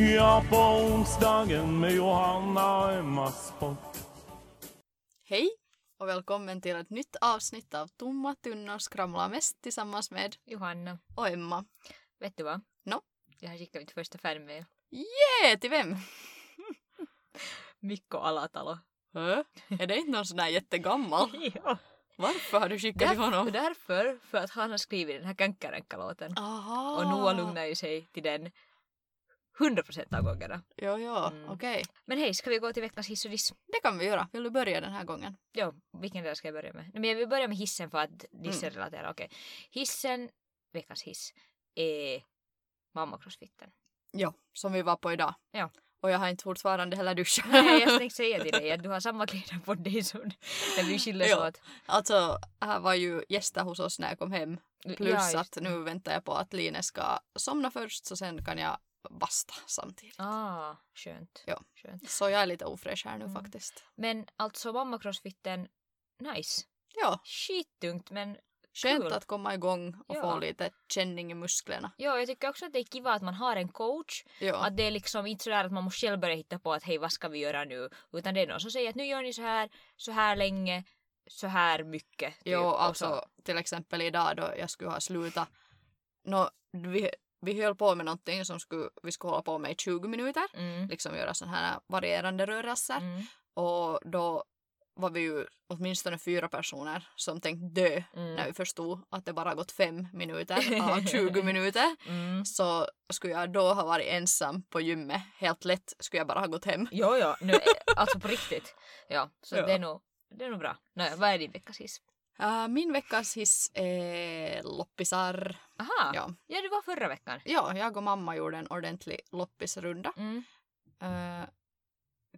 Ja, på onsdagen med Johanna och Emmas podd. Hej och välkommen till ett nytt avsnitt av Tomma tunnor skramlar mest tillsammans med Johanna, och Emma. vet du vad? Nå? Jag har skickat mitt första fanmail. Yeah, till vem? Mikko Alatalo. Hö? Är det inte någon sån där jättegammal? ja. Varför har du skickat till honom? därför, för att han har skrivit den här Känkäränkkä-låten. Aha. Och Noah lugnar ju sig till den 100% av gångerna. Jo, jo, Mm. okej. Men hej, ska vi gå till veckans hiss och diss? Det kan vi göra. Vill du börja den här gången? Jo, vilken del ska jag börja med? Nej, men jag vill börja med hissen för att dissen relaterar. Okej. Hissen, veckans hiss, är mamma-crossfitten. Jo, som vi var på idag. Ja. Och jag har inte fortfarande heller duschat. Nej, jag tänkte säga till dig att du har samma kläder på dig som när vi skildes Ja. åt. Alltså, här var ju gäster hos oss när jag kom hem. Plus Ja, att nu väntar jag på att Line ska somna först så sen kan jag basta samtidigt. Ah, skönt. Ja. skönt. Så jag är lite ofräsch här nu Mm. faktiskt. Men alltså mamma-crossfitten, nice. Ja, Skittungt men skönt Kul. att komma igång och Ja. få lite känning i musklerna. ja, jag tycker också att det är kiva att man har en coach. Ja, Att det är liksom inte sådär att man måste själv börja hitta på att hej vad ska vi göra nu. Utan det är någon som säger att nu gör ni så här, så här länge, så här mycket. typ. jo alltså till exempel idag då jag skulle ha slutat. Nå, vi, vi höll på med någonting som skulle, vi skulle hålla på med i 20 minuter. Mm. Liksom göra sådana här varierande rörelser. Mm. Och då var vi ju åtminstone fyra personer som tänkte dö Mm. när vi förstod att det bara gått fem minuter av 20 minuter. Mm. Så skulle jag då ha varit ensam på gymmet, helt lätt skulle jag bara ha gått hem. Jo, jo, nu, eh, alltså på riktigt. Ja, så Ja. det är nog, det är nog bra. Nåja, vad är din veckas hiss? Uh, min veckas hiss är loppisar. Aha, Ja. ja det var förra veckan. ja, jag och mamma gjorde en ordentlig loppisrunda. Mm. Uh,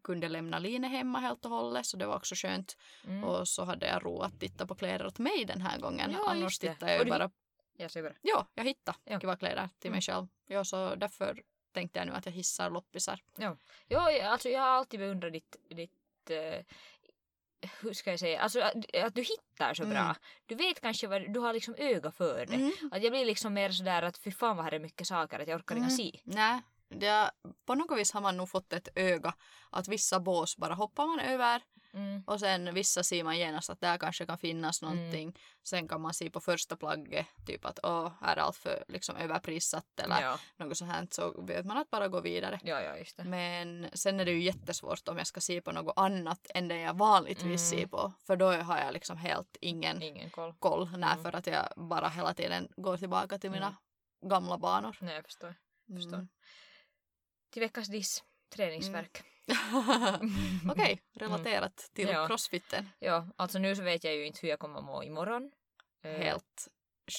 kunde lämna Line hemma helt och hållet så det var också skönt. Mm. Och så hade jag ro att titta på kläder åt mig den här gången. Ja, Annars tittade jag ju du bara Jag bara. Ja, jag hittade Ja. kiva kläder till mig själv. Ja, så därför tänkte jag nu att jag hissar loppisar. Jo, jag- alltså jag har alltid beundrat ditt, ditt eh, hur ska jag säga, alltså att, att du hittar så Mm. bra. Du vet kanske vad, du har liksom öga för det. Att jag blir liksom mer sådär att fy fan vad här är mycket saker att jag orkar Mm. inte se. Nej, det, på något vis har man nog fått ett öga att vissa bås bara hoppar man över Mm. och sen vissa ser man genast att där kanske kan finnas Mm. någonting. Sen kan man se på första plagget typ att åh, är allt för liksom överprissatt eller Ja. något sånt här så vet man att bara gå vidare. ja, ja just det. Men sen är det ju jättesvårt om jag ska se på något annat än det jag vanligtvis Mm. ser på. För då har jag liksom helt ingen Ingen koll. koll. Nej, Mm. för att jag bara hela tiden går tillbaka till mina gamla banor. Nej jag förstår. förstår. Mm. Till veckans diss, träningsverk. Okej, relaterat till Ja. crossfiten. Ja, alltså nu så vet jag ju inte hur jag kommer må imorgon. Eh, Helt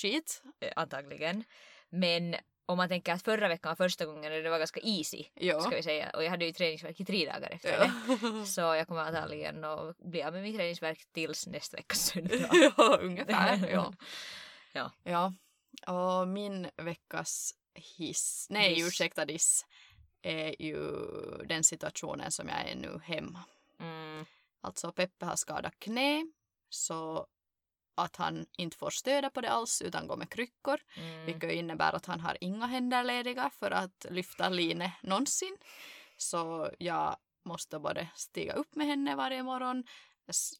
skit. eh, antagligen. Men om man tänker att förra veckan var första gången det var ganska easy, Ja. ska vi säga. Och jag hade ju träningsverk i tre dagar efter Ja. det. Så jag kommer antagligen att bli av med min träningsverk tills nästa veckas söndag. ja, ungefär. Ja. Ja. ja. Och min veckas hiss, nej Diss. ursäkta diss, är ju den situationen som jag är nu hemma. Mm, Alltså Peppe har skadat knä så att han inte får stöda på det alls utan går med kryckor. mm, Vilket innebär att han har inga händer lediga för att lyfta Line någonsin. Så jag måste både stiga upp med henne varje morgon,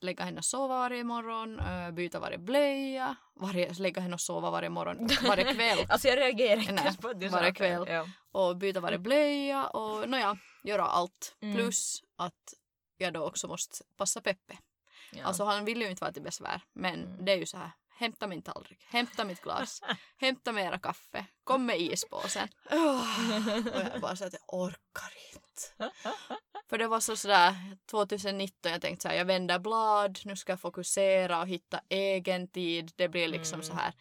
lägga henne och sova varje morgon, byta varje blöja, varje, lägga henne och sova varje morgon, varje kväll Alltså jag reagerar inte Nej, på sa varje det. kväll. Ja. och byta varje blöja och nåja, göra allt. Mm. Plus att jag då också måste passa Peppe. Ja. Alltså han vill ju inte vara till besvär men Mm. det är ju så här. Hämta min tallrik, hämta mitt glas, hämta mera kaffe, kom med ispåsen. Och jag bara så att jag orkar inte. För det var så sådär 2019 jag tänkte så här, jag vänder blad, nu ska jag fokusera och hitta egen tid. Det blir liksom Mm. så här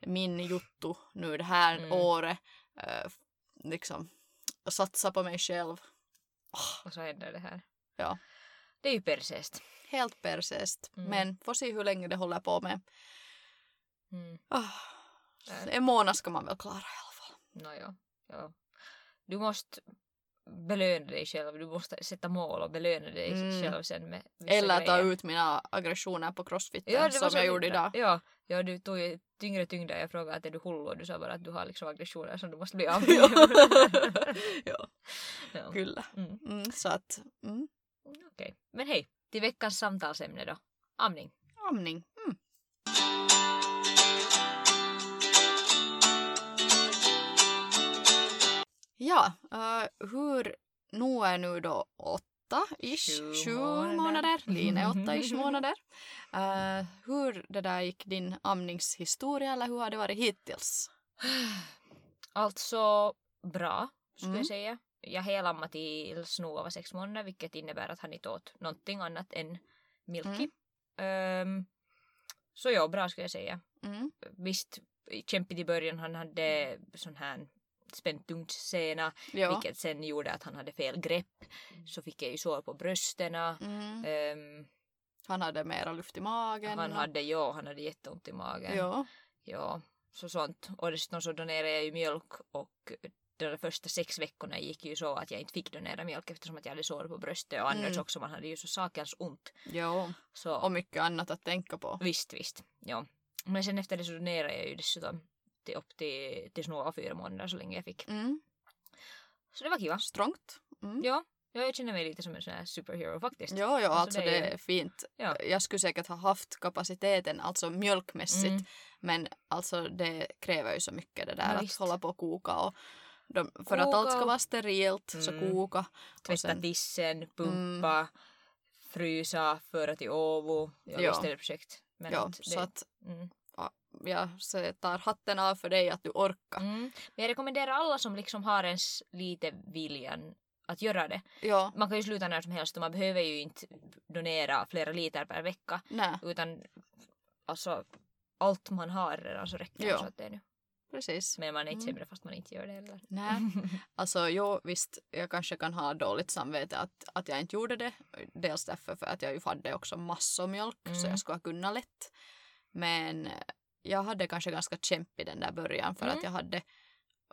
min juttu nu det här Mm. året. Eh, liksom satsa på mig själv. Och så händer det här. Ja. Det är ju persest. Helt persest. Mm. Men får se hur länge det håller på med. Mm. Där. en månad ska man väl klara i alla fall. Nåja, ja. Du måste belöna dig själv. Du måste sätta mål och belöna dig Mm. själv sen med vissa Eller ta grejer. ut mina aggressioner på crossfiten Ja, som jag gjorde idag. Ja, ja, du tog ju tyngre tyngder. Jag frågade att är du hullu och du sa bara att du har liksom aggressioner som du måste bli av med. ja, ja. kyllä. Mm. Mm, så att, mm, Okej, men hej. Till veckans samtalsämne då. Amning. amning. Mm. Ja, uh, hur nu är nu då åtta ish, Sju månader. månader, Lina är åtta ish månader. Uh, hur det där gick din amningshistoria eller hur har det varit hittills? Alltså bra, skulle Mm. jag säga. Jag helammade tills Noah var sex månader vilket innebär att han inte åt någonting annat än milky. Ehm, så ja, bra skulle jag säga. Mm. Visst, kämpigt i början. Han hade sån här späntungssena Ja. vilket sen gjorde att han hade fel grepp. Så fick jag ju sår på brösterna. Mm. Ehm, Han hade mera luft i magen. han hade, ja, han hade jätteont i magen. Ja. Ja, så sånt. Och dessutom så donerade jag ju mjölk och de första sex veckorna gick ju så att jag inte fick donera mjölk eftersom att jag hade sår på bröstet och annars Mm. också man hade ju så sakens ont. ja. Så Och mycket annat att tänka på. visst, visst. Ja. Men sen efter det så donerade jag ju dessutom till, upp till, till snåa fyra månader så länge jag fick. Mm. Så det var kiva. Strångt. Mm. Ja, ja, jag känner mig lite som en sån här superhero faktiskt. Ja, ja, Alltså, alltså det är- fint. Ja. Jag skulle säkert ha haft kapaciteten, alltså mjölkmässigt, Mm. men alltså det kräver ju så mycket det där Ja, att visst. hålla på och koka och de, för att Koka allt ska vara sterilt så Mm. koka. Och Tvätta sen, dissen, pumpa, frysa, föra till Åbo. Ja, Ja. visst är det projekt. Men ja, att det, så att mm. Jag så tar hatten av för dig att du orkar. Mm. Men jag rekommenderar alla som liksom har ens lite viljan att göra det. Ja, Man kan ju sluta när som helst och man behöver ju inte donera flera liter per vecka nej, utan alltså allt man har redan så räcker Ja. så att det är nu. precis. Men man är inte Mm. sämre fast man inte gör det heller. Nej. Alltså jo, visst, jag kanske kan ha dåligt samvete att, att jag inte gjorde det. Dels därför för att jag ju hade också massor mjölk så Mm. jag skulle ha kunnat lätt. Men jag hade kanske ganska kämp i den där början för Mm. att jag hade,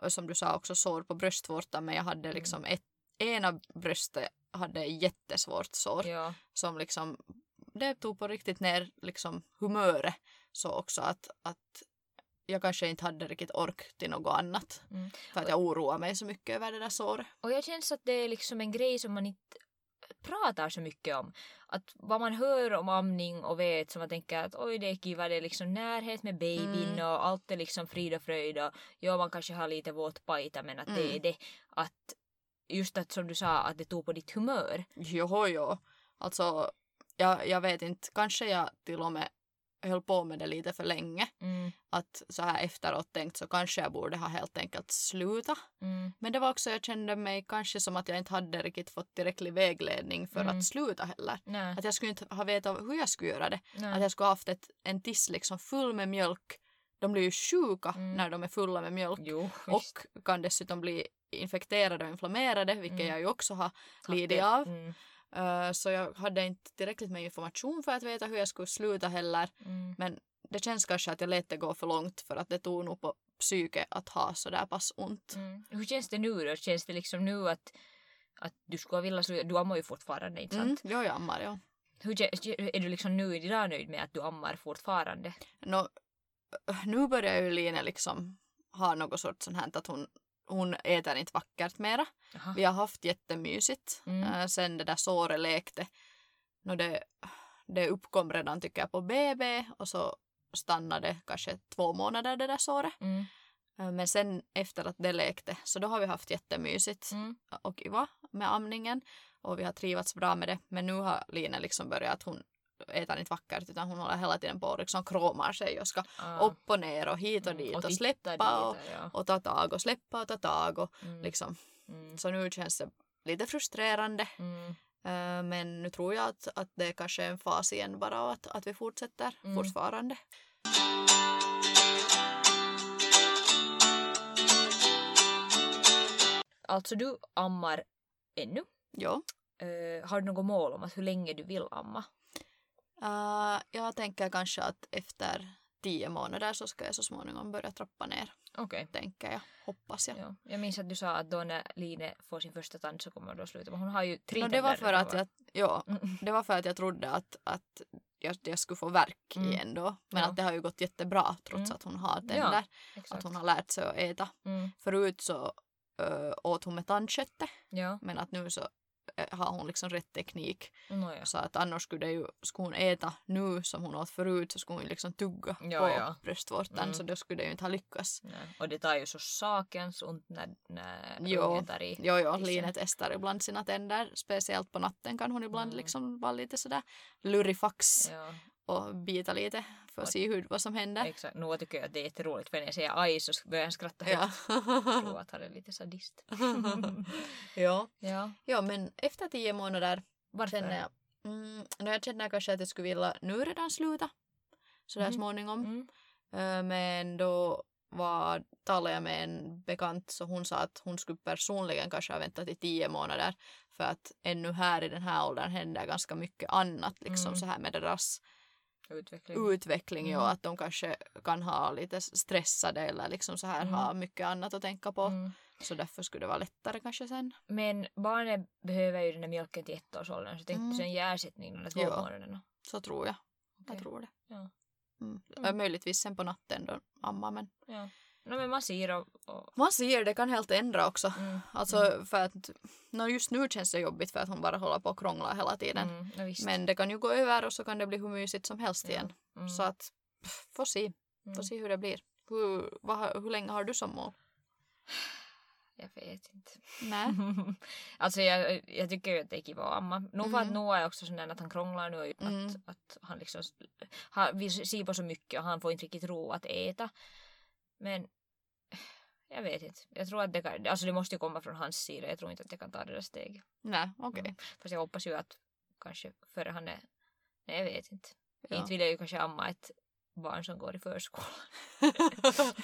och som du sa, också sår på bröstvårtan men jag hade Mm. liksom ett, ena bröstet hade jättesvårt sår ja. som liksom, det tog på riktigt ner liksom humöret så också att, att jag kanske inte hade riktigt ork till något annat. Mm. För att jag oroar mig så mycket över det där såret. Och jag känns att det är liksom en grej som man inte pratar så mycket om. Att vad man hör om amning och vet så man tänker att oj det är kiva, det är liksom närhet med babyn Mm. och allt är liksom frid och fröjd och ja man kanske har lite våt pajta men att det Mm. är det att just att som du sa att det tog på ditt humör. Jo, jo. Alltså, jag, jag vet inte. Kanske jag till och med höll på med det lite för länge. Mm, Att så här efteråt tänkt så kanske jag borde ha helt enkelt sluta. mm, Men det var också, jag kände mig kanske som att jag inte hade riktigt fått tillräcklig vägledning för Mm. att sluta heller. nej, Att jag skulle inte ha vetat hur jag skulle göra det. Att nej. jag skulle ha haft ett, en tiss liksom full med mjölk. De blir ju sjuka Mm. när de är fulla med mjölk. Jo. Och kan dessutom bli infekterade och inflammerade, vilket Mm. jag ju också har lidit av. Mm, Uh, så jag hade inte tillräckligt med information för att veta hur jag skulle sluta heller. mm, Men det känns kanske att jag lät det gå för långt för att det tog nog på psyke att ha så där pass ont. mm. Hur känns det nu då? Känns det liksom nu att, att du skulle vilja sluta? Du ammar ju fortfarande inte sant? Mm, jo, jag ammar, ja. Hur, är du liksom nu idag nöjd med att du ammar fortfarande? Nå, äh, nu börjar ju Line liksom ha något sorts sånt här att hon, hon äter inte vackert mera. Jaha. Vi har haft jättemysigt Mm. uh, sen det där såret lekte. Nå, det, det uppkom redan tycker jag på BB och så stannade kanske två månader det där såret. Mm. Uh, men sen efter att det lekte så då har vi haft jättemysigt Mm. och Iva med amningen och vi har trivats bra med det. Men nu har Line liksom börjat hon äter inte vackert utan hon håller hela tiden på och liksom kromar sig och ska Ah. upp och ner och hit och Mm, dit och, titta släppa dit, och, ja. och ta tag och släppa och ta tag och Mm. liksom. Mm. Så nu känns det lite frustrerande. Mm. Eh, men nu tror jag att, att det kanske är en fas igen bara och att, att vi fortsätter Mm. fortfarande. alltså du ammar ännu. Jo. Eh, har du något mål om att hur länge du vill amma? Uh, jag tänker kanske att efter tio månader så ska jag så småningom börja trappa ner. Okej. Tänker jag. Hoppas jag. Ja. Jag minns att du sa att då när Line får sin första tand så kommer då sluta. Men hon har ju tre No, det var för att jag, ja, det var för att jag trodde att, att jag, jag skulle få värk Mm. igen då. Men Ja. att det har ju gått jättebra trots Mm. att hon har Ja, tänder. Exakt. att hon har lärt sig att äta. Mm. Förut så ö, åt hon med tandköttet Ja, men att nu så har hon liksom rätt teknik. nåja. Så att annars skulle, det ju, skulle hon äta nu som hon åt förut så skulle hon liksom tugga Ja, på ja. bröstvårtan Mm. så då skulle det ju inte ha lyckats. Nej. Och det tar ju så sakens ont när, när Jo, tar i. Jo, jo. Line testar ibland sina tänder. Speciellt på natten kan hon ibland Mm. liksom vara lite sådär lurifax Ja, och bita lite för att se hur, vad som händer. exakt. Nu tycker jag att det är jätteroligt för när jag säger aj så börjar jag skratta Ja. högt. Jag tror att han är lite sadist. ja. ja, ja, men efter tio månader varför? känner jag, mm, no, jag känner kanske att jag skulle vilja nu redan sluta. Sådär Mhm. småningom. Mm. Men då var, talade jag med en bekant så hon sa att hon skulle personligen kanske ha väntat i tio månader för att ännu här i den här åldern händer ganska mycket annat liksom Mm. så här med deras Utveckling. utveckling Mm. och att de kanske kan ha lite stressade eller liksom så här Mm. ha mycket annat att tänka på Mm. så därför skulle det vara lättare kanske sen. Men barnet behöver ju den där mjölken till ettårsåldern så tänkte Mm. du sen ge ersättning de där två Ja. månaderna. Så tror jag. Jag Okej. tror det. Ja. Mm. Mm. Möjligtvis sen på natten då amma men Ja. No, men man ser och... och man ser det kan helt ändra också. mm. Alltså för att no, just nu känns det jobbigt för att hon bara håller på och krånglar hela tiden. Mm. No. Men det kan ju gå över och så kan det bli hur mysigt som helst igen. Mm. Så att pff, får se, får Mm. se hur det blir. Hur, vad, hur länge har du som mål? Jag vet inte. Nej. alltså jag, jag tycker ju att det är kiva att amma. Nog för att Mm. Noah är också sån där att han krånglar nu. Att, Mm. att han liksom han vill se på så mycket och han får inte riktigt ro att äta. Men jag vet inte. Jag tror att det kan, alltså det måste ju komma från hans sida. Jag tror inte att jag kan ta det där steget. Nej, okej. Mm. Fast jag hoppas ju att kanske före han är, nej jag vet inte. Ja. Inte vill jag ju kanske amma ett barn som går i förskolan.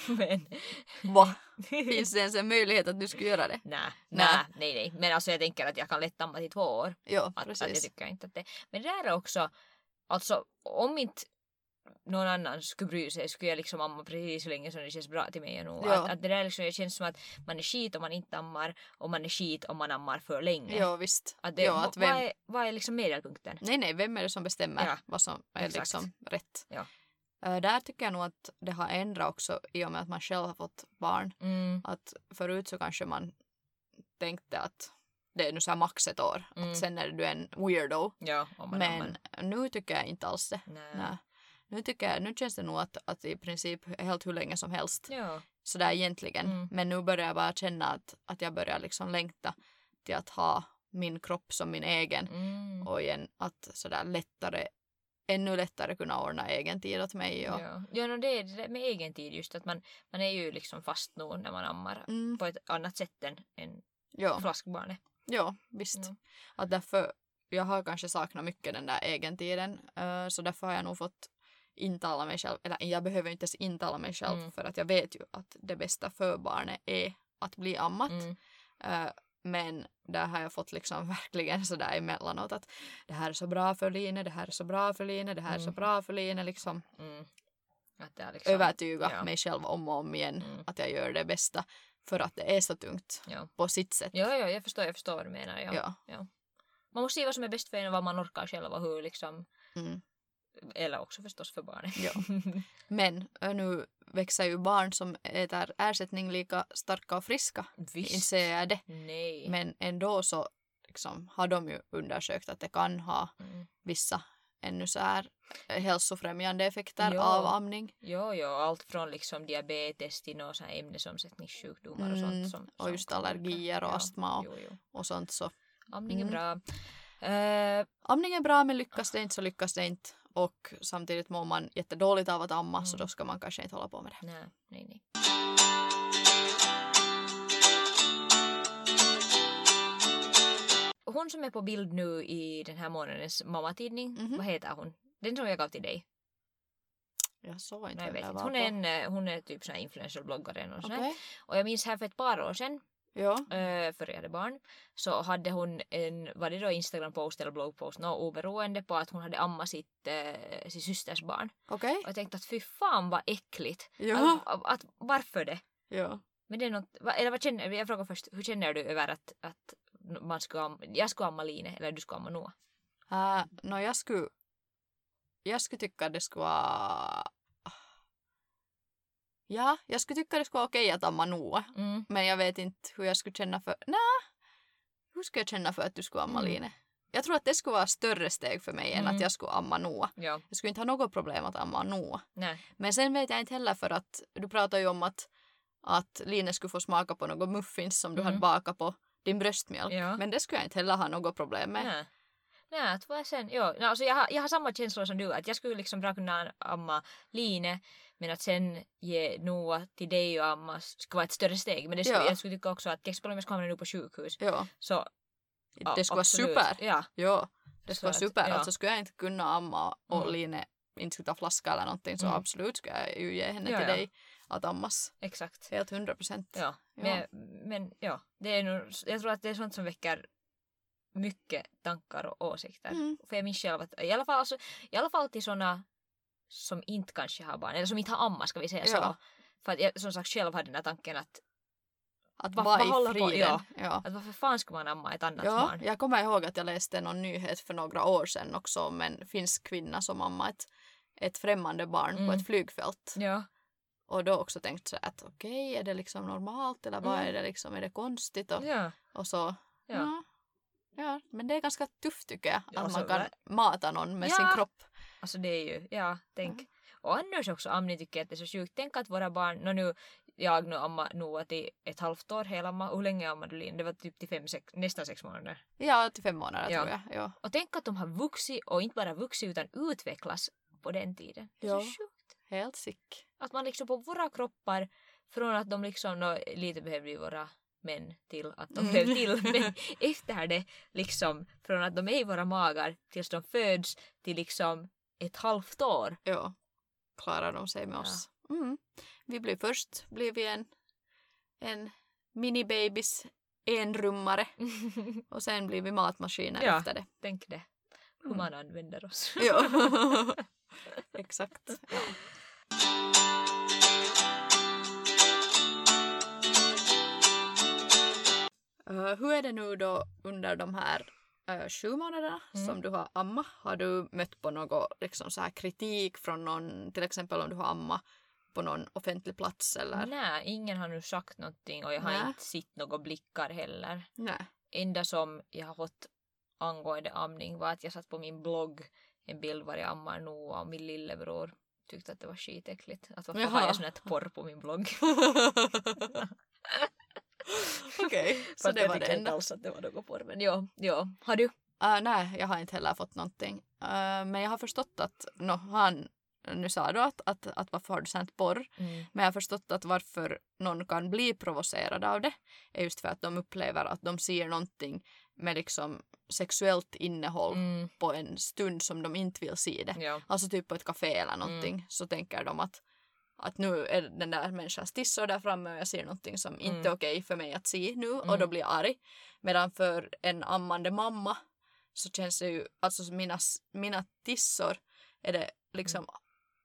Men Va? Finns det ens en möjlighet att du skulle göra det? nej, Nej. nej, nej. Men alltså jag tänker att jag kan lätt amma till två år. Ja, Att, att jag precis. tycker inte att det... Men det där är också, alltså om inte någon annan skulle bry sig skulle jag liksom amma precis så länge som det känns bra till mig. Och Ja. att, att det där liksom, det känns som att man är skit om man inte ammar och man är skit om man ammar för länge. Ja, visst. Att det, ja, att vem... vad, är, vad är liksom medelpunkten? Nej, nej, vem är det som bestämmer Ja, vad som är exakt. liksom rätt? Ja. Ö, där tycker jag nog att det har ändrat också i och med att man själv har fått barn. Mm, Att förut så kanske man tänkte att det är nu så här max ett år. Mm. Att sen är du en weirdo. ja, Men ammar. nu tycker jag inte alls det. Nej. Nej. Nu, tycker jag, nu känns det nog att, att i princip helt hur länge som helst. Ja. Sådär egentligen. Mm. Men nu börjar jag bara känna att, att jag börjar liksom längta till att ha min kropp som min egen. Mm. Och igen att sådär lättare, ännu lättare kunna ordna egen tid åt mig. Och, Ja, ja no, det är det med egen tid just att man, man är ju liksom fast nog när man ammar Mm, på ett annat sätt än, än ja, flaskbarnet. ja, visst. Ja. Att därför, jag har kanske saknat mycket den där egentiden. Uh, så därför har jag nog fått intala mig själv, eller jag behöver inte ens intala mig själv Mm. för att jag vet ju att det bästa för barnet är att bli ammat. Mm. Eh, men där har jag fått liksom verkligen sådär emellanåt att det här är så bra för Line, det här är så bra för Line, det här är så Mm. bra för Line. Liksom Mm. Att det liksom, övertyga ja. mig själv om och om igen Mm. att jag gör det bästa för att det är så tungt Ja. på sitt sätt. Ja, ja, jag förstår, jag förstår vad du menar. Ja. Ja. Man måste se vad som är bäst för en och vad man orkar själv och hur liksom, Mm. Eller också förstås för barnet. Ja. Men nu växer ju barn som äter ersättning lika starka och friska. Visst. Inte säger jag det. Nej. Men ändå så liksom, har de ju undersökt att det kan ha Mm. vissa ännu så här eh, hälsofrämjande effekter Ja. av amning. Jo, jo, allt från liksom diabetes till några ämnesomsättningssjukdomar och Mm, sånt. Som, och som just kan orka. allergier och ja. astma och, Jo, jo. och sånt. Så Amning är Mm. bra. Eh, amning är bra men lyckas det inte så lyckas det inte. Och samtidigt mår man jättedåligt av att amma så Mm. då ska man kanske inte hålla på med det. nej, nej, nej. Hon som är på bild nu i den här månadens mammatidning, Mhm. vad heter hon? Den som jag gav till dig. Jag såg inte Nej, jag vet inte. Hon är, en, eh, hon är typ sån här influencer-bloggare. här. Okej. Och jag minns här för ett par år sedan Ja. eh, jag hade barn, så hade hon en, var det då Instagram-post eller bloggpost, no, oberoende på att hon hade ammat sitt, eh, sin systers barn. Okej. Och jag tänkte att fy fan vad äckligt. Ja. Att, att, varför det? Ja. Men det är något, eller vad känner, jag frågar först, hur känner du över att, att man amma, jag skulle amma Line eller du skulle amma Noah? Uh, no, jag skulle... Jag skulle tycka att det skulle vara... Ja, jag skulle tycka det skulle vara okej att amma Noah. Mm. Men jag vet inte hur jag skulle känna för... Nej, hur skulle jag känna för att du skulle amma Mm. Line? Jag tror att det skulle vara större steg för mig än Mm. att jag skulle amma Noah. Ja, Jag skulle inte ha något problem att amma nej. Men sen vet jag inte heller för att du pratar ju om att, att Line skulle få smaka på något muffins som du Mm. hade bakat på din bröstmjölk. Ja. Men det skulle jag inte heller ha något problem med. Nej. Nej, att vad sen, jo, no, alltså jag, har, jag har samma känslor som du, att jag skulle liksom bra kunna amma Line, men att sen ge Noah till dig och amma skulle vara ett större steg. Men det skulle, Ja. jag skulle tycka också att till exempel om jag skulle hamna nu på sjukhus, Ja, så ja, det skulle vara super. Ja, Ja, det skulle vara super. ja. Alltså skulle jag inte kunna amma och Mm. Line inte skulle ta flaska eller någonting så Mm. absolut skulle jag ju ge henne Ja, till ja. dig att ammas. exakt. Helt hundra procent. Ja. Men, men ja, det är nog, jag tror att det är sånt som väcker mycket tankar och åsikter. Mm. För jag minns själv att i alla fall, alltså, i alla fall till såna som inte kanske har barn, eller som inte har amma ska vi säga Ja. så. För att jag som sagt själv hade den här tanken att, Att vara i på- friden. ja. Ja. att varför fan ska man amma ett annat Ja, barn? jag kommer ihåg att jag läste någon nyhet för några år sedan också om en finsk kvinna som ammade ett, ett främmande barn på Mm. ett flygfält. Ja, Och då också tänkt så att okej, är det liksom normalt eller vad Mm. är det liksom, är det konstigt? Och, ja, och så, ja. ja. Ja. men det är ganska tufft tycker jag, Ja, att man kan mata någon med Ja. sin kropp. Alltså det är ju, ja, tänk. Och annars också amning tycker jag att det är så sjukt. Tänk att våra barn, nå nu, jag nu amma Noah till ett halvt år hela amma. Hur länge ammade du Linn? Det var typ till fem, sex, nästan sex månader. Ja, till fem månader Ja. tror jag. Ja. Och tänk att de har vuxit och inte bara vuxit utan utvecklas på den tiden. Det är Ja. så sjukt. Helt sick. Att man liksom på våra kroppar, från att de liksom, nå, lite behövde ju våra män till att de Mm. blev till, men efter det liksom från att de är i våra magar tills de föds till liksom ett halvt år. Ja, klarar de sig med Ja. oss. Mm. Vi blir först blir vi en, en minibabys enrummare och sen blir vi matmaskiner Ja. efter det. Tänk det. Hur Mm. man använder oss. Ja. Exakt. Ja. Eh, hur är det nu då under de här uh, sju månaderna Mm. som du har amma? Har du mött på något liksom så här kritik från någon, till exempel om du har amma på någon offentlig plats eller? Nej, ingen har nu sagt någonting och jag har Nä. inte sett några blickar heller. Nej. Enda som jag har fått angående amning var att jag satt på min blogg en bild var jag ammar Noah och min lillebror tyckte att det var skitäckligt. Att varför har Jaha. jag sån här porr på min blogg? Så det var det tycker inte enda. alls att det var något porr. Men ja, ja. Har du? Uh, nej, jag har inte heller fått någonting. Uh, men jag har förstått att, no, han, nu sa du att, att, att varför har du sänt porr? Mm. Men jag har förstått att varför någon kan bli provocerad av det är just för att de upplever att de ser någonting med liksom sexuellt innehåll Mm. på en stund som de inte vill se det. Ja. Alltså typ på ett café eller någonting så tänker de att, att nu är den där människans tissor där framme och jag ser någonting som inte Mm. är okej för mig att se nu och Mm. då blir jag arg. Medan för en ammande mamma så känns det ju, alltså mina, mina tissor är det liksom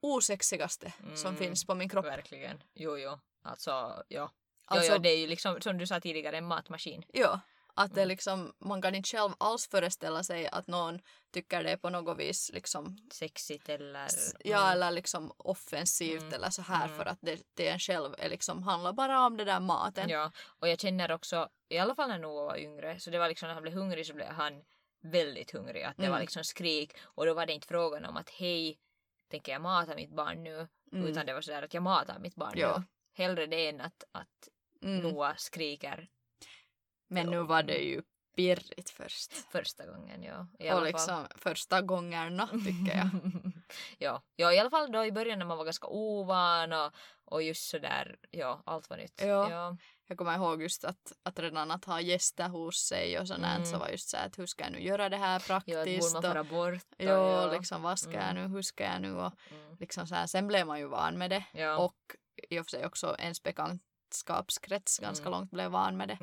osexigaste som Mm. finns på min kropp. Verkligen. Jo, jo. Alltså, ja. Alltså- jo, jo, det är ju liksom som du sa tidigare en matmaskin. Ja, att det Mm. liksom, man kan inte själv alls föreställa sig att någon tycker det är på något vis liksom, Sexigt eller... ja eller liksom offensivt Mm. eller så här Mm. för att det, det en själv är liksom, handlar bara om det där maten. Ja, och jag känner också, i alla fall när Noah var yngre, så det var liksom när han blev hungrig så blev han väldigt hungrig. Att det Mm. var liksom skrik och då var det inte frågan om att hej, tänker jag mata mitt barn nu? Mm. Utan det var sådär att jag matar mitt barn Ja. nu. Hellre det än att, att Mm. Noah skriker Men nu var det ju pirrigt först. första gången. Ja, i Och alla fall. liksom första gångerna tycker jag. ja. ja, i alla fall då i början när man var ganska ovan och, och just sådär, ja, allt var nytt. Ja. ja. Jag kommer ihåg just att, att redan att ha gäster hos sig och sånt Mm. så var just så att hur ska jag nu göra det här Ja, praktiskt? borde man och, fara bort. och jo, ja. liksom vad ska jag Mm. nu, hur ska jag nu och Mm. liksom så här, sen blev man ju van med det. Ja. Och i och för sig också ens bekant, släktskapskrets ganska Mm. långt blev van med det.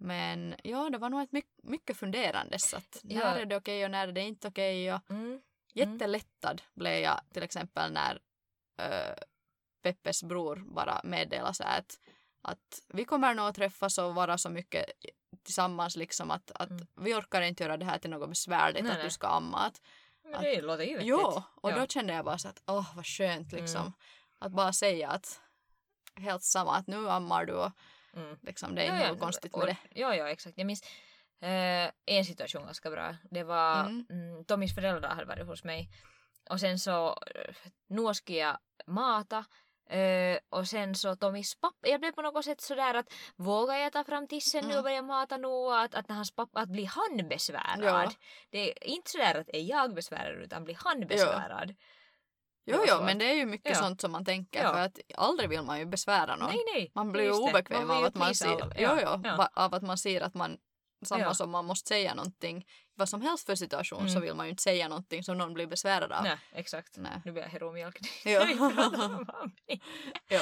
Mm. Men ja, det var nog ett mycket, mycket funderande så att Ja. när är det okej och när är det inte okej och Mm. jättelättad blev jag till exempel när äh, Peppes bror bara meddelade så här att, att vi kommer nog att träffas och vara så mycket tillsammans liksom att, att Mm. vi orkar inte göra det här till något besvärligt Nej, att nej. du ska amma. Att, Men det låter ju vettigt. jo, och Ja. då kände jag bara så att åh vad skönt liksom Mm. att bara säga att helt samma att nu ammar du och Mm. liksom det är Ja, inte ja, konstigt och- med det. Ja, ja, exakt. Jag minns eh, en situation ganska bra. Det var Mm. mm. Tommys föräldrar hade varit hos mig. Och sen så eh, nu skulle jag mata. eh, och sen så Tommys pappa, jag blev på något sätt sådär att vågar jag ta fram tissen nu Mm. och börja mata nu? Och Att, att när hans pappa, att blir han besvärad? Ja. Det är inte sådär att är jag besvärad utan blir han besvärad? Det Jo, jo, men det är ju mycket Ja. sånt som man tänker Ja. för att aldrig vill man ju besvära någon. Nej, nej. Man blir ju obekväm av att man ser, alla. jo, jo, ja. va- av att man ser att man samma Ja. som man måste säga någonting, vad som helst för situation så Mm. vill man ju inte säga någonting som någon blir besvärad av. Nej, exakt. Nej. Nu blir jag heromjölk. Ja. ja.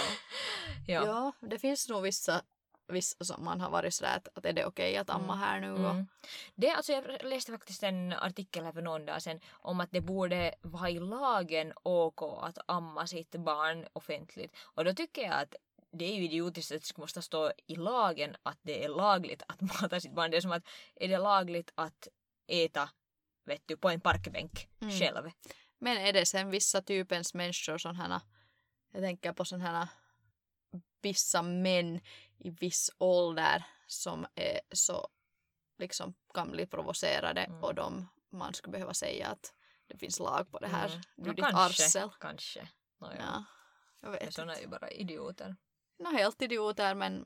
Ja. ja. det finns nog vissa, vissa som man har varit sådär att, att är det okej att amma Mm. här nu och Mm. Det, alltså jag läste faktiskt en artikel här för någon dag sedan om att det borde vara i lagen OK att amma sitt barn offentligt. Och då tycker jag att det är ju idiotiskt att det måste stå i lagen att det är lagligt att mata sitt barn. Det är som att är det lagligt att äta vet du, på en parkbänk Mm. själv? Men är det sen vissa typens människor här, jag tänker på sån här vissa män i viss ålder som är så liksom kan bli provocerade Mm. och de, man skulle behöva säga att det finns lag på det här. Mm. Du No, ditt kanske, arsel. Kanske. No, ja. Ja, jag Men vet såna är inte. ju bara idioter. No, helt idioter men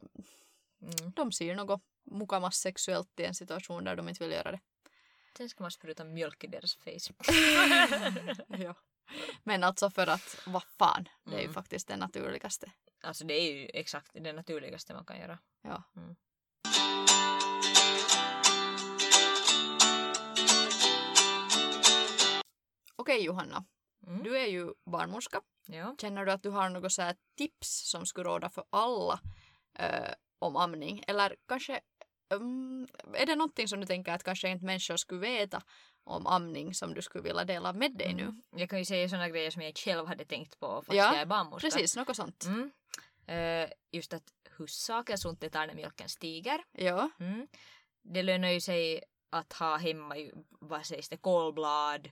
Mm. de ser något mukamas sexuellt i en situation där de inte vill göra det. Sen ska man spruta mjölk i deras face. ja. Men alltså för att, vad fan, det är ju Mm. faktiskt det naturligaste. Alltså det är ju exakt det naturligaste man kan göra. Ja. Mm. Okej Johanna, Mm. du är ju barnmorska. Ja. Känner du att du har något så tips som skulle råda för alla eh, om amning? Eller kanske mm, är det någonting som du tänker att kanske inte människor skulle veta om amning som du skulle vilja dela med dig nu? Mm. Jag kan ju säga sådana grejer som jag själv hade tänkt på fast Ja, jag är barnmorska. Precis, något sånt. Mm. Eh, just att huvudsakligen så inte tar när mjölken stiger. Ja, Mm. Det lönar ju sig att ha hemma, vad sägs det, kolblad,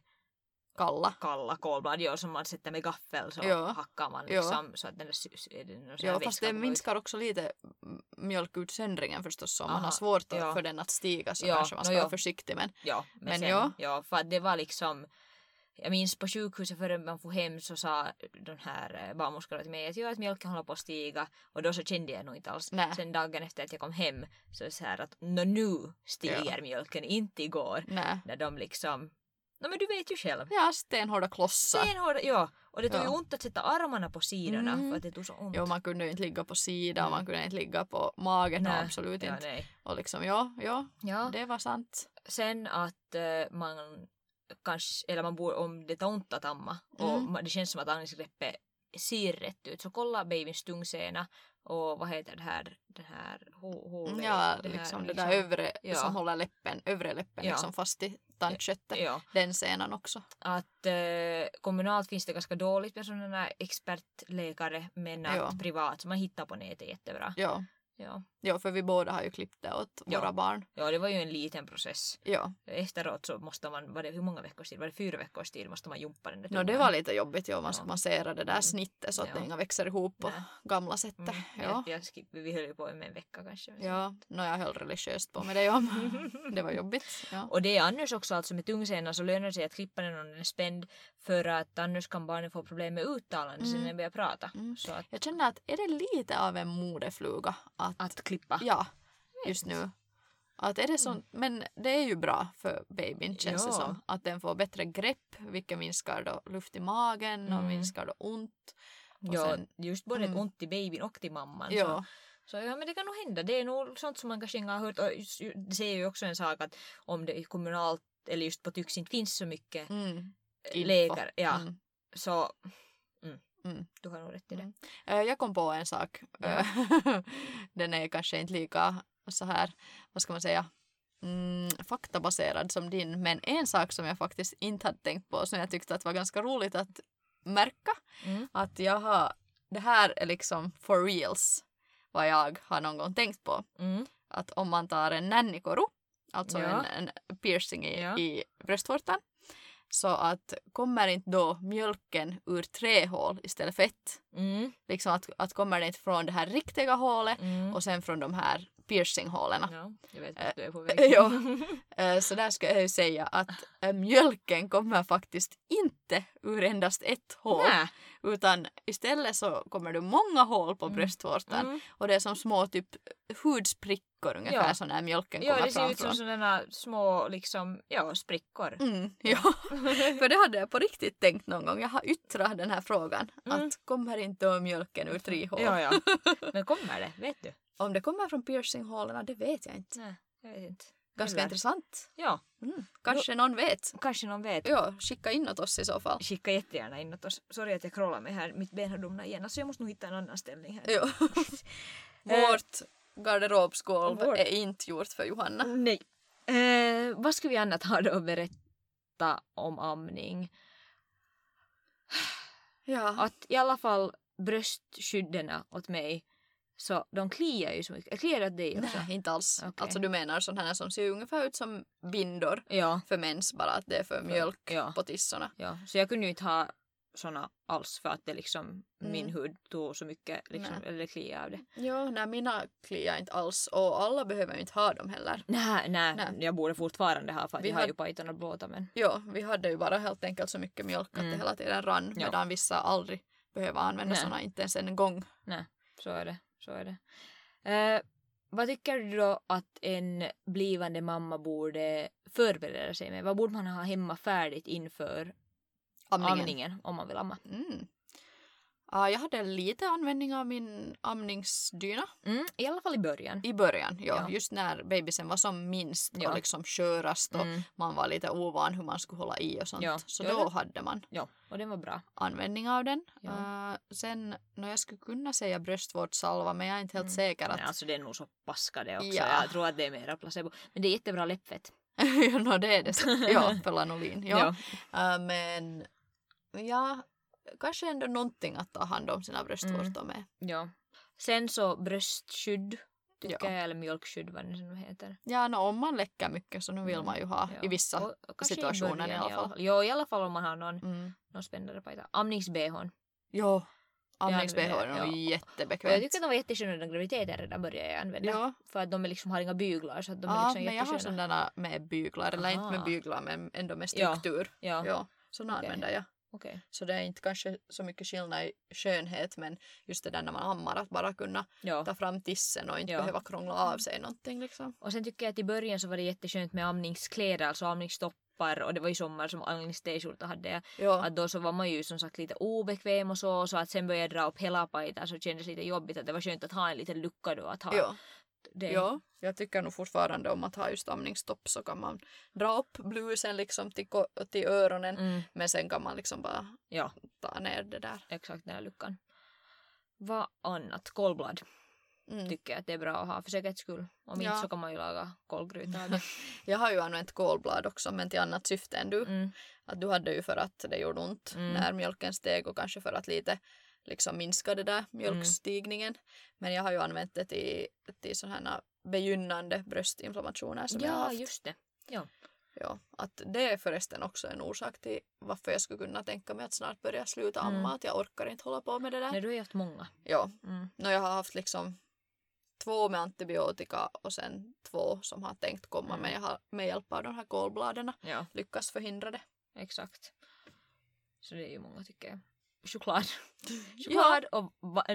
kalla. kalla kolblad, ja, som man sätter med gaffel så Ja. hackar man Ja. liksom så att den är det här Ja, fast det minskar också lite mjölkutsöndringen förstås. Så om man har svårt att- ja. för den att stiga så Ja, kanske man no, ska ja. vara försiktig. Men Ja, men, Men sen, ja. ja. för att det var liksom jag minns på sjukhuset före man får hem så sa den här eh, barnmorskan till mig att, ja, att mjölken håller på att stiga och då så kände jag nog inte alls. Nej. Sen dagen efter att jag kom hem så är det så här att nå nu stiger mjölken, inte igår. nej. När de liksom, no, men du vet ju själv. Ja, stenhårda klossar. Stenhårda, ja. Och det tog ju Ja. ont att sätta armarna på sidorna Mm. för att det tog så ont. Jo, man kunde ju inte ligga på sidan, Mm. man kunde inte ligga på magen, nej, absolut ja, inte. nej. Och liksom, ja, ja, Ja. det var sant. Sen att eh, man kanske, eller man borde, om det tar ont att amma och Mm. ma- det känns som att andningsgreppet ser rätt ut så kolla babyns tungsena och vad heter det här, det här ho, ho, Ja, det här, liksom det där övre ja. som håller läppen, övre läppen Ja. liksom fast i tandköttet. Ja, Den senan också. att eh, kommunalt finns det ganska dåligt med sådana expertläkare men att privat, så man hittar på nätet jättebra. Ja. Ja. ja, för vi båda har ju klippt det åt Ja. våra barn. ja, det var ju en liten process. Ja, Efteråt så måste man, var det hur många veckors tid? Var det fyra veckors tid måste man jumpa den där no, det tungan? var lite jobbigt ja, man Ja. massera det där Mm. snittet så att Ja. det inga växer ihop på Nej. gamla sättet. Mm, Ja. jag, jag skip, vi höll ju på med en vecka kanske. Ja, no, jag höll religiöst på med det ja. Det var jobbigt. Ja. Och det är annars också alltså med tungsenan så lönar det sig att klippa den om den är spänd för att annars kan barnen få problem med uttalande sen Mm. när de börjar prata. Mm. Så att, Jag känner att är det lite av en modefluga att, att klippa. ja, just nu. Att är det sånt, men det är ju bra för babyn känns det Ja. som. Att den får bättre grepp, vilket minskar då luft i magen och Mm. minskar då ont. Och Ja, sen- just både Mm. ont i babyn och till mamman. Ja, Så, så ja, men det kan nog hända. Det är nog sånt som man kanske inte har hört. Och det säger ju också en sak att om det i kommunalt eller just på Tyx inte finns så mycket mm. läkare, ja, Mm. så Mm. Du har nog rätt i det. Mm. Eh, Jag kom på en sak. Ja. Eh, Den är kanske inte lika så här, vad ska man säga, mm, faktabaserad som din. Men en sak som jag faktiskt inte hade tänkt på som jag tyckte att var ganska roligt att märka. Mm. Att jag har, det här är liksom for reals vad jag har någon gång tänkt på. Mm. Att om man tar en nannikoru, alltså Ja. en, en piercing i, Ja. i bröstvårtan, så att kommer inte då mjölken ur tre hål istället för ett? Mm. Liksom att, att kommer det inte från det här riktiga hålet Mm. och sen från de här piercinghålen. Ja, jag vet Eh, att du är på väg. Ja. Eh, Så där ska jag ju säga att eh, mjölken kommer faktiskt inte ur endast ett hål. Nä. Utan istället så kommer det många hål på Mm. bröstvårtan. Mm. Och det är som små typ hudsprickor ungefär Ja. så när mjölken Ja, kommer det ser ut som sådana små liksom, ja, sprickor. Mm, ja, för det hade jag på riktigt tänkt någon gång. Jag har yttrat den här frågan. Mm. Att kommer inte mjölken ur tre hål? Ja, ja. Men kommer det? Vet du? Om det kommer från piercinghålen, det vet jag inte. Nej, jag vet inte. Ganska Eller- intressant. Ja, Mm. Kanske någon vet. kanske någon vet. Ja, skicka in åt oss i så fall. Skicka jättegärna in åt oss. Sorry att jag krollar mig här. Mitt ben har domnat igen. Så jag måste nog hitta en annan ställning här. Ja. Vårt garderobsgolv är inte gjort för Johanna. Nej. Eh, vad ska vi annat ha då att berätta om amning? Ja. Att i alla fall bröstskydden åt mig så de kliar ju så mycket. Kliar det dig också? Nej, inte alls. Okej. Alltså du menar sådana här som ser ungefär ut som bindor Ja, för mens bara att det är för mjölk ja. på tissorna. ja. Så jag kunde ju inte ha såna alls för att det liksom min Mm. hud tog så mycket liksom, Nej. eller kliar av det. Ja, nej mina kliar inte alls och alla behöver ju inte ha dem heller. Nej, nej, Nej. jag borde fortfarande ha för att Vi jag har ju pajton och blåta men Ja, vi hade ju bara helt enkelt så mycket mjölk att Mm. det hela tiden rann Ja. medan vissa aldrig behöver använda Nej. sådana, inte ens en gång. så är det. Så är det. Eh, vad tycker du då att en blivande mamma borde förbereda sig med? Vad borde man ha hemma färdigt inför Amningen. amningen om man vill amma? Mm. Ja, jag hade lite användning av min amningsdyna Mm, I alla fall i början. i början. Ja, Ja. Just när bebisen var som minst Ja. och liksom körast och Mm, man var lite ovan hur man skulle hålla i och sånt. Ja. Så då det- hade man ja, och den var bra. användning av den. Uh, sen, när jag skulle kunna säga bröstvårdssalva men jag är inte helt Mm. säker att Nej, alltså det är nog så paska det också. Ja. Jag tror att det är mera placebo. Men det är jättebra läppfett. ja, no, det är det. Ja, för lanolin. Ja. Ja. Uh, men ja, kanske ändå någonting att ta hand om sina bröstvårtor med. ja. Sen så bröstskydd. Tycker Ja. jag, eller mjölkskydd vad det nu heter. Ja, no, om man läcker mycket så nu vill man ju ha Mm. Ja. i vissa Och- och situationer början i alla fall. Jo, i alla fall om man har någon, Mm. någon spännare pajta. Amnings-bhn. Jo, Ja, amnings-bh är ja. jättebekvämt. jag tycker att de var jättesköna när graviditeten redan började jag använda. Ja, För att de är liksom, har inga byglar så att de är ja liksom men jag har jättesköna. sådana med byglar, eller inte med Aha. byglar men ändå med Ja. struktur. Ja, Ja, sådana Okej. använder jag. Okej. Så det är inte kanske så mycket skillnad i skönhet men just det där när man ammar att bara kunna Ja. ta fram tissen och inte Ja. behöva krångla av sig någonting liksom. Och sen tycker jag att i början så var det jätteskönt med amningskläder, alltså amningstoppar och det var ju sommar som amnings-t-skjorta hade jag. Ja, Att då så var man ju som sagt lite obekväm och så, så att sen började jag dra upp hela pajtan så kändes det lite jobbigt att det var skönt att ha en liten lucka då att ha. ja, Det. ja, jag tycker nog fortfarande om att ha just amningstopp så kan man dra upp blusen liksom till, till öronen Mm, men sen kan man liksom bara ja, ta ner det där. exakt den här luckan. Vad annat? Kolblad Mm. tycker jag att det är bra att ha för säkerhets skull. Om Ja. inte så kan man ju laga kolgryta av det. Jag har ju använt kolblad också men till annat syfte än du. Mm, Att du hade ju för att det gjorde ont Mm. när mjölken steg och kanske för att lite liksom minska det där mjölkstigningen. Men jag har ju använt det till, till sådana begynnande bröstinflammationer som jag har ja, haft. just det. Ja, att det är förresten också en orsak till varför jag skulle kunna tänka mig att snart börja sluta amma. Mm. Att jag orkar inte hålla på med det där. Nej, du har ju haft många. Ja, Mm. no, jag har haft liksom två med antibiotika och sen två som har tänkt komma Mm. men jag har med hjälp av de här kolbladen Ja, lyckats förhindra det. exakt. Så det är ju många tycker jag. Choklad. Choklad och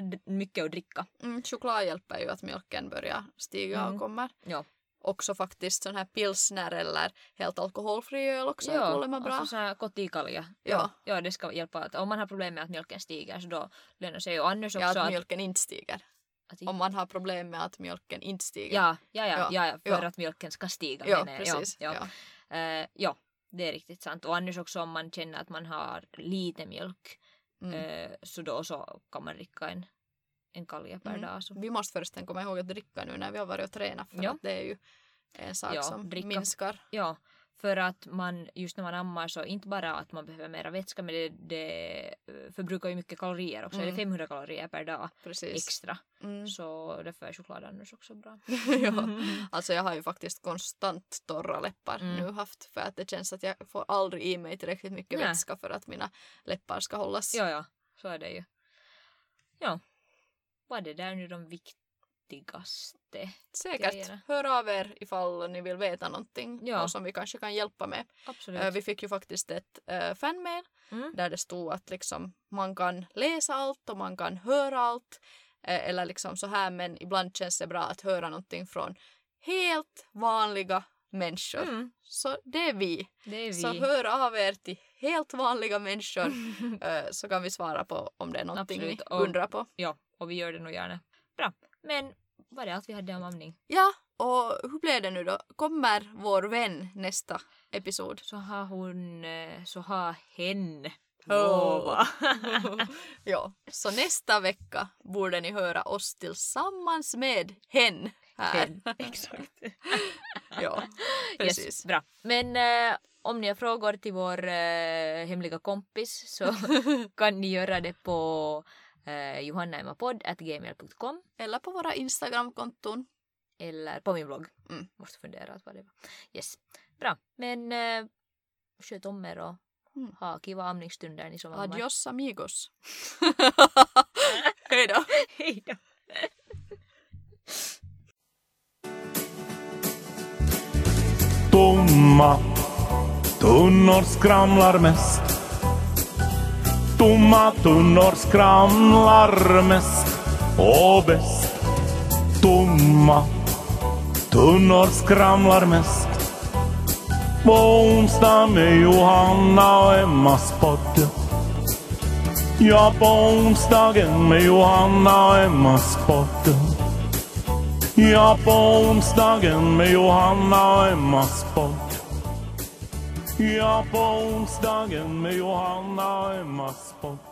d- mycket att dricka. Mm, choklad hjälper ju att mjölken börjar stiga Mm. och kommer. Ja. Också faktiskt sån här pilsner eller helt alkoholfri öl också är kuulemma bra. alltså sån här kotikalja. Ja. ja, det ska hjälpa. Att om man har problem med att mjölken stiger så då lönar sig ju annars också ja, att mjölken inte stiger. att Om man har problem med att mjölken inte stiger. ja, ja, ja, Ja, ja, ja, för ja. att mjölken ska stiga. ja menar jag. precis. Ja, Ja. ja. Eh, ja, det är riktigt sant. Och annars också om man känner att man har lite mjölk Mm. Eh, så då så kan man dricka en, en kalja per Mm. dag. Så. Vi måste förresten komma ihåg att dricka nu när vi har varit och tränat för Ja. att det är ju en sak Ja, som dricka. minskar. Ja, för att man just när man ammar så inte bara att man behöver mera vätska men det, det eh, förbrukar ju mycket kalorier också. Mm. Det är 500 kalorier per dag Precis. extra. Mm. Så därför är choklad annars också bra. ja. Alltså jag har ju faktiskt konstant torra läppar Mm. nu haft för att det känns att jag får aldrig i mig tillräckligt mycket Nej. vätska för att mina läppar ska hållas. Ja, ja, så är det ju. Ja, var det där nu de viktigaste? Säkert. grejerna. Hör av er ifall ni vill veta någonting Ja. och som vi kanske kan hjälpa med. Absolut. Eh, Vi fick ju faktiskt ett uh, fanmail Mm. där det stod att liksom, man kan läsa allt och man kan höra allt. eh, eller liksom så här men ibland känns det bra att höra någonting från helt vanliga människor. Mm, Så det är vi. det är vi. Så hör av er till helt vanliga människor så kan vi svara på om det är någonting Absolut, ni och- undrar på. Ja, och vi gör det nog gärna. Bra, men var det allt vi hade om amning? Ja, och hur blev det nu då? Kommer vår vän nästa episod? Så har hon, eh, så har hen lovat. ja, så nästa vecka borde ni höra oss tillsammans med hen här. hen. Exakt. Ja, precis. Yes, bra. Men eh, om ni har frågor till vår eh, hemliga kompis så kan ni göra det på eh, johannaemapodd.gmail.com Eller på våra Instagramkonton. eller på min blogg. Mm. Måste fundera på vad det var. Yes. Bra. Men eh, sköt om er och Mm. ha kiva amningsstunder ni som ammar. Adios amigos. Hej då. Hej då. Tomma tunnor skramlar mest. Tomma tunnor skramlar mest och bäst. Tomma tunnor skramlar mest. På onsdag med Johanna och Emmas podd. Ja, på onsdagen med Johanna och Emmas podd. Ja, på onsdagen med Johanna och Emmas podd. Ja, på onsdagen med Johanna Emma Spott.